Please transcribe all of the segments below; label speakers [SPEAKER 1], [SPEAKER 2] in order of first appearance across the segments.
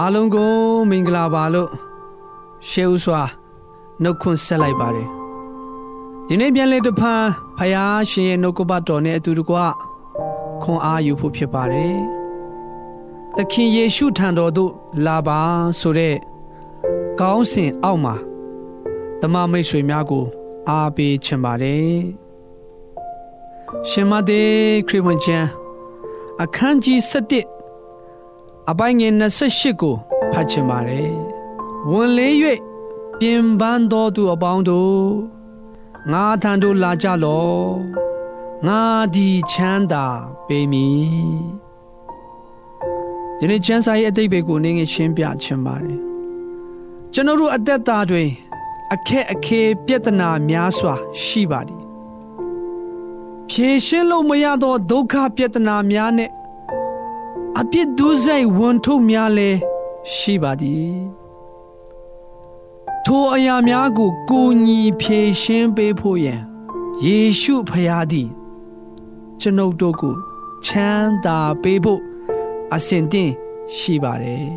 [SPEAKER 1] အားလုံးကိုမင်္ဂလာပါလို့ရှေးဥစွာနှုတ်ခွန်းဆက်လိုက်ပါတယ်ဒီနေ့ပြန်လေတဖန်ဖယားရှင်ရဲ့နှုတ်ကပတ်တော်နဲ့အတူတကွခွန်အားယူဖို့ဖြစ်ပါတယ်သခင်ယေရှုထံတော်သို့လာပါဆိုတဲ့ကောင်းစဉ်အောက်မှာတမမိတ်ဆွေများကို အားပေးချင်ပါတယ်ရှင်မသေးခရစ်ဝင်ကျမ်းအခန်းကြီး7 အပိုင်းငယ်28ကိုဖတ်ချင်ပါတယ်။ဝင်လေး၍ပြင်ပန်းတော်သူအပေါင်းတို့ငါထံသို့လာကြလော့။ငါဒီချမ်းသာပေးမည်။ဒီနေ့ချမ်းသာရဲ့အတိတ်ကိုနင်းငယ်ရှင်းပြချင်ပါတယ်။ကျွန်တော်တို့အသက်တာတွင်အခက်အခဲပြဿနာများစွာရှိပါသည်။ဖြေရှင်းလို့မရသောဒုက္ခပြဿနာများနဲ့ အပြစ်ဒုစရိုက်ဝန်ထုတ်များလဲရှိပါသည်ထိုအရာများကိုကိုညီဖြေရှင်းပေးဖို့ရန်ယေရှုဖရာသည်ကျွန်ုပ်တို့ကိုချမ်းသာပေးဖို့အစဉ်တင်ရှိပါတယ်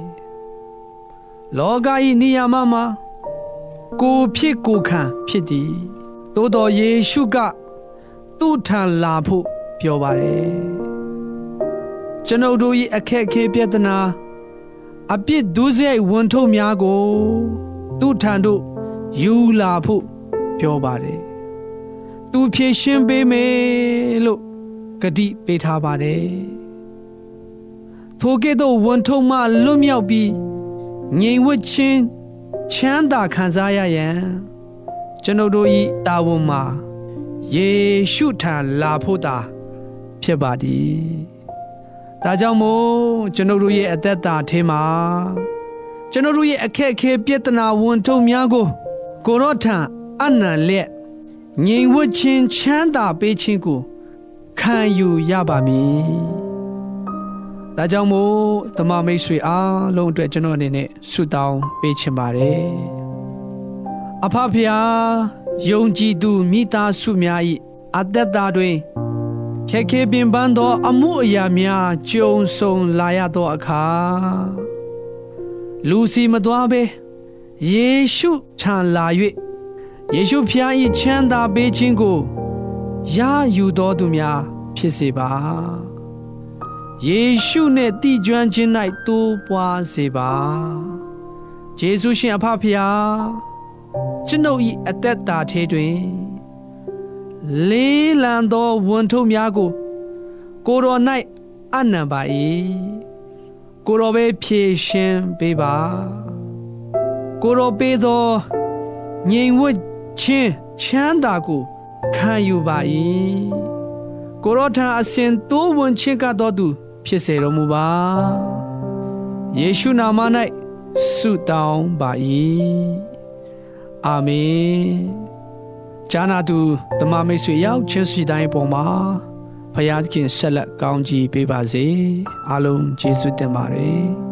[SPEAKER 1] လောကဤနေရာမှာမှာကိုဖြစ်ကိုခံဖြစ်သည်သို့တော်ယေရှုကသူ့ထံလာဖို့ပြောပါတယ် ကျွန်ုပ်တို့၏အခက်အခဲပြဿနာအပြစ်ဒုစရိုက်ဝန်ထုတ်များကိုသူ့ထံသို့ယူလာဖို့ပြောပါတယ်။သူဖြေရှင်းပေးမယ်လို့ဂတိပေးထားပါတယ်။ထိုကဲ့သို့ဝန်ထုတ်မှလွတ်မြောက်ပြီးငြိမ်ဝှက်ခြင်းချမ်းသာခံစားရရန်ကျွန်ုပ်တို့၏တာဝန်မှာယေရှုထံလာဖို့တာဖြစ်ပါသည်။ ဒါကြောင့်မို့ကျွန်တော်တို့ရဲ့အသက်တာထဲမှာကျွန်တော်တို့ရဲ့အခက်အခဲပြဿနာဝန်ထုံများကို ကိုရောထံအနံလက်ငြိမ်ဝှက်ခြင်းချမ်းသာပေးခြင်းကိုခံယူရပါမည်။ဒါကြောင့်မို့တမမိတ်ဆွေအားလုံးအတွက်ကျွန်တော်အနေနဲ့ဆုတောင်းပေးချင်ပါတယ်။အဖဖျားယုံကြည်သူမိသားစုများ၏အသက်တာတွင် ခက်ခဲပင်ပန်းသော အမှုအရာများကြုံဆုံလာရသောအခါလူစီမသွားဘဲယေရှုခြံလာ၍ယေရှုဖျား၏ချမ်းသာပေးခြင်းကိုရယူတော်သူများဖြစ်စေပါယေရှုနှင့်တည်ကျွမ်းခြင်း၌တိုးပွားစေပါယေရှုရှင်အဖဖျားကျွန်ုပ်၏အသက်တာထဲတွင် လေးလံသောဝန်ထုပ်များကို ကိုတော်၌အနံပါ၏ကိုတော်ပဲဖြည့်ရှင်းပေးပါ ကိုတော်ပေးသောငြိမ်ဝှက်ခြင်းချမ်းသာကိုခံယူပါ၏ကိုတော်ထံအစဉ်တိုးဝင်ခြင်းကတော်သူ ဖြစ်စေတော်မူပါယေရှုနာမ၌ဆုတောင်းပါ၏အာမင် ဂျာနာသူဓမ္မမိတ်ဆွေရောက်ချင်းစီတိုင်းပေါ်မှာဖယားသခင်ဆက်လက်ကောင်းကြီးပေးပါစေအားလုံးကျေးဇူးတင်ပါတယ်